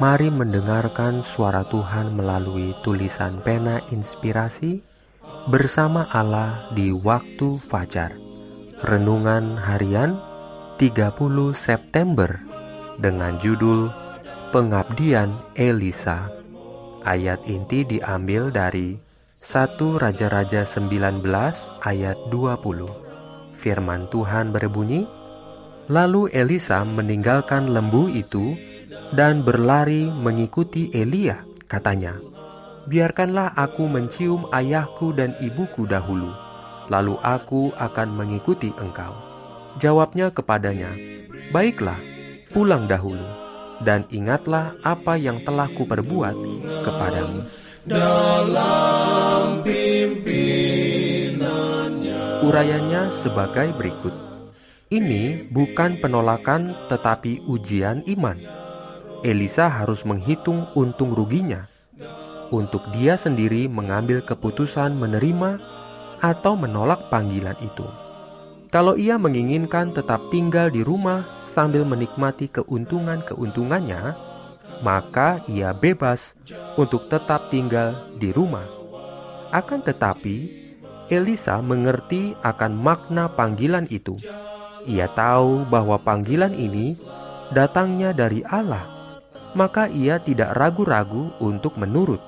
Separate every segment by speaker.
Speaker 1: Mari mendengarkan suara Tuhan melalui tulisan pena inspirasi bersama Allah di waktu fajar. Renungan harian 30 September dengan judul Pengabdian Elisa. Ayat inti diambil dari 1 Raja-Raja 19 ayat 20. Firman Tuhan berbunyi, Lalu Elisa meninggalkan lembu itu dan berlari mengikuti Elia, katanya, "Biarkanlah aku mencium ayahku dan ibuku dahulu, lalu aku akan mengikuti engkau." Jawabnya kepadanya, "Baiklah, pulang dahulu, dan ingatlah apa yang telah kuperbuat kepadamu."
Speaker 2: Dalam pimpinannya
Speaker 1: Urayanya sebagai berikut. Ini bukan penolakan tetapi ujian iman Elisa harus menghitung untung ruginya untuk dia sendiri mengambil keputusan menerima atau menolak panggilan itu. Kalau ia menginginkan tetap tinggal di rumah sambil menikmati keuntungan-keuntungannya, maka ia bebas untuk tetap tinggal di rumah. Akan tetapi, Elisa mengerti akan makna panggilan itu. Ia tahu bahwa panggilan ini datangnya dari Allah maka ia tidak ragu-ragu untuk menurut.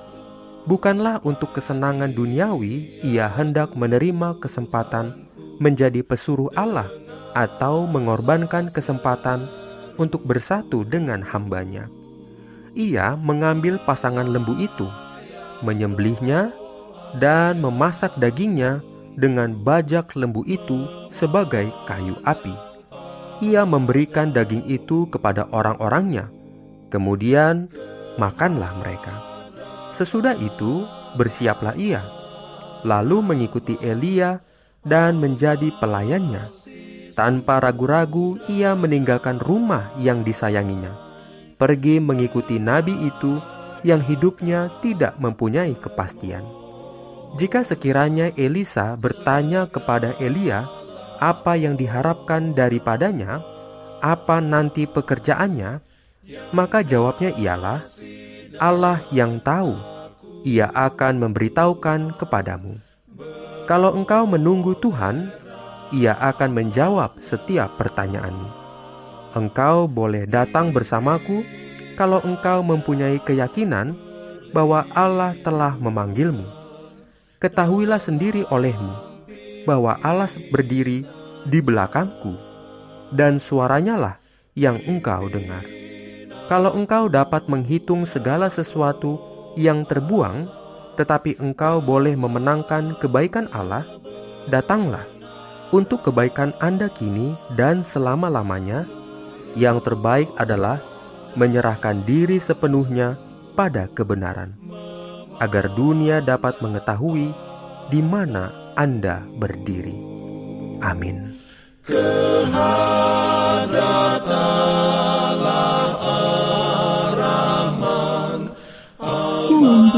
Speaker 1: Bukanlah untuk kesenangan duniawi ia hendak menerima kesempatan menjadi pesuruh Allah atau mengorbankan kesempatan untuk bersatu dengan hambanya. Ia mengambil pasangan lembu itu, menyembelihnya, dan memasak dagingnya dengan bajak lembu itu sebagai kayu api. Ia memberikan daging itu kepada orang-orangnya Kemudian makanlah mereka. Sesudah itu bersiaplah ia, lalu mengikuti Elia dan menjadi pelayannya. Tanpa ragu-ragu ia meninggalkan rumah yang disayanginya, pergi mengikuti nabi itu yang hidupnya tidak mempunyai kepastian. Jika sekiranya Elisa bertanya kepada Elia apa yang diharapkan daripadanya, apa nanti pekerjaannya, maka jawabnya ialah, Allah yang tahu, ia akan memberitahukan kepadamu. Kalau engkau menunggu Tuhan, ia akan menjawab setiap pertanyaanmu. Engkau boleh datang bersamaku kalau engkau mempunyai keyakinan bahwa Allah telah memanggilmu. Ketahuilah sendiri olehmu bahwa Allah berdiri di belakangku, dan suaranya lah yang engkau dengar. Kalau engkau dapat menghitung segala sesuatu yang terbuang, tetapi engkau boleh memenangkan kebaikan Allah, datanglah untuk kebaikan Anda kini dan selama-lamanya. Yang terbaik adalah menyerahkan diri sepenuhnya pada kebenaran, agar dunia dapat mengetahui di mana Anda berdiri. Amin.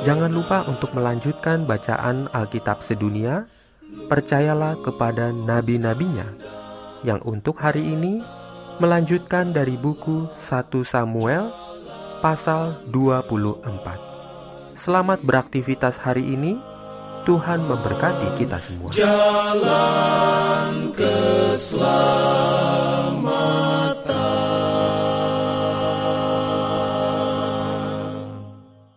Speaker 1: Jangan lupa untuk melanjutkan bacaan Alkitab sedunia. Percayalah kepada nabi-nabinya yang untuk hari ini melanjutkan dari buku 1 Samuel pasal 24. Selamat beraktivitas hari ini. Tuhan memberkati kita semua.
Speaker 2: Jalan keselamatan